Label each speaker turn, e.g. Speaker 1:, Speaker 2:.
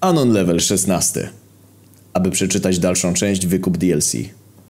Speaker 1: Anon level 16. Aby przeczytać dalszą część wykup DLC.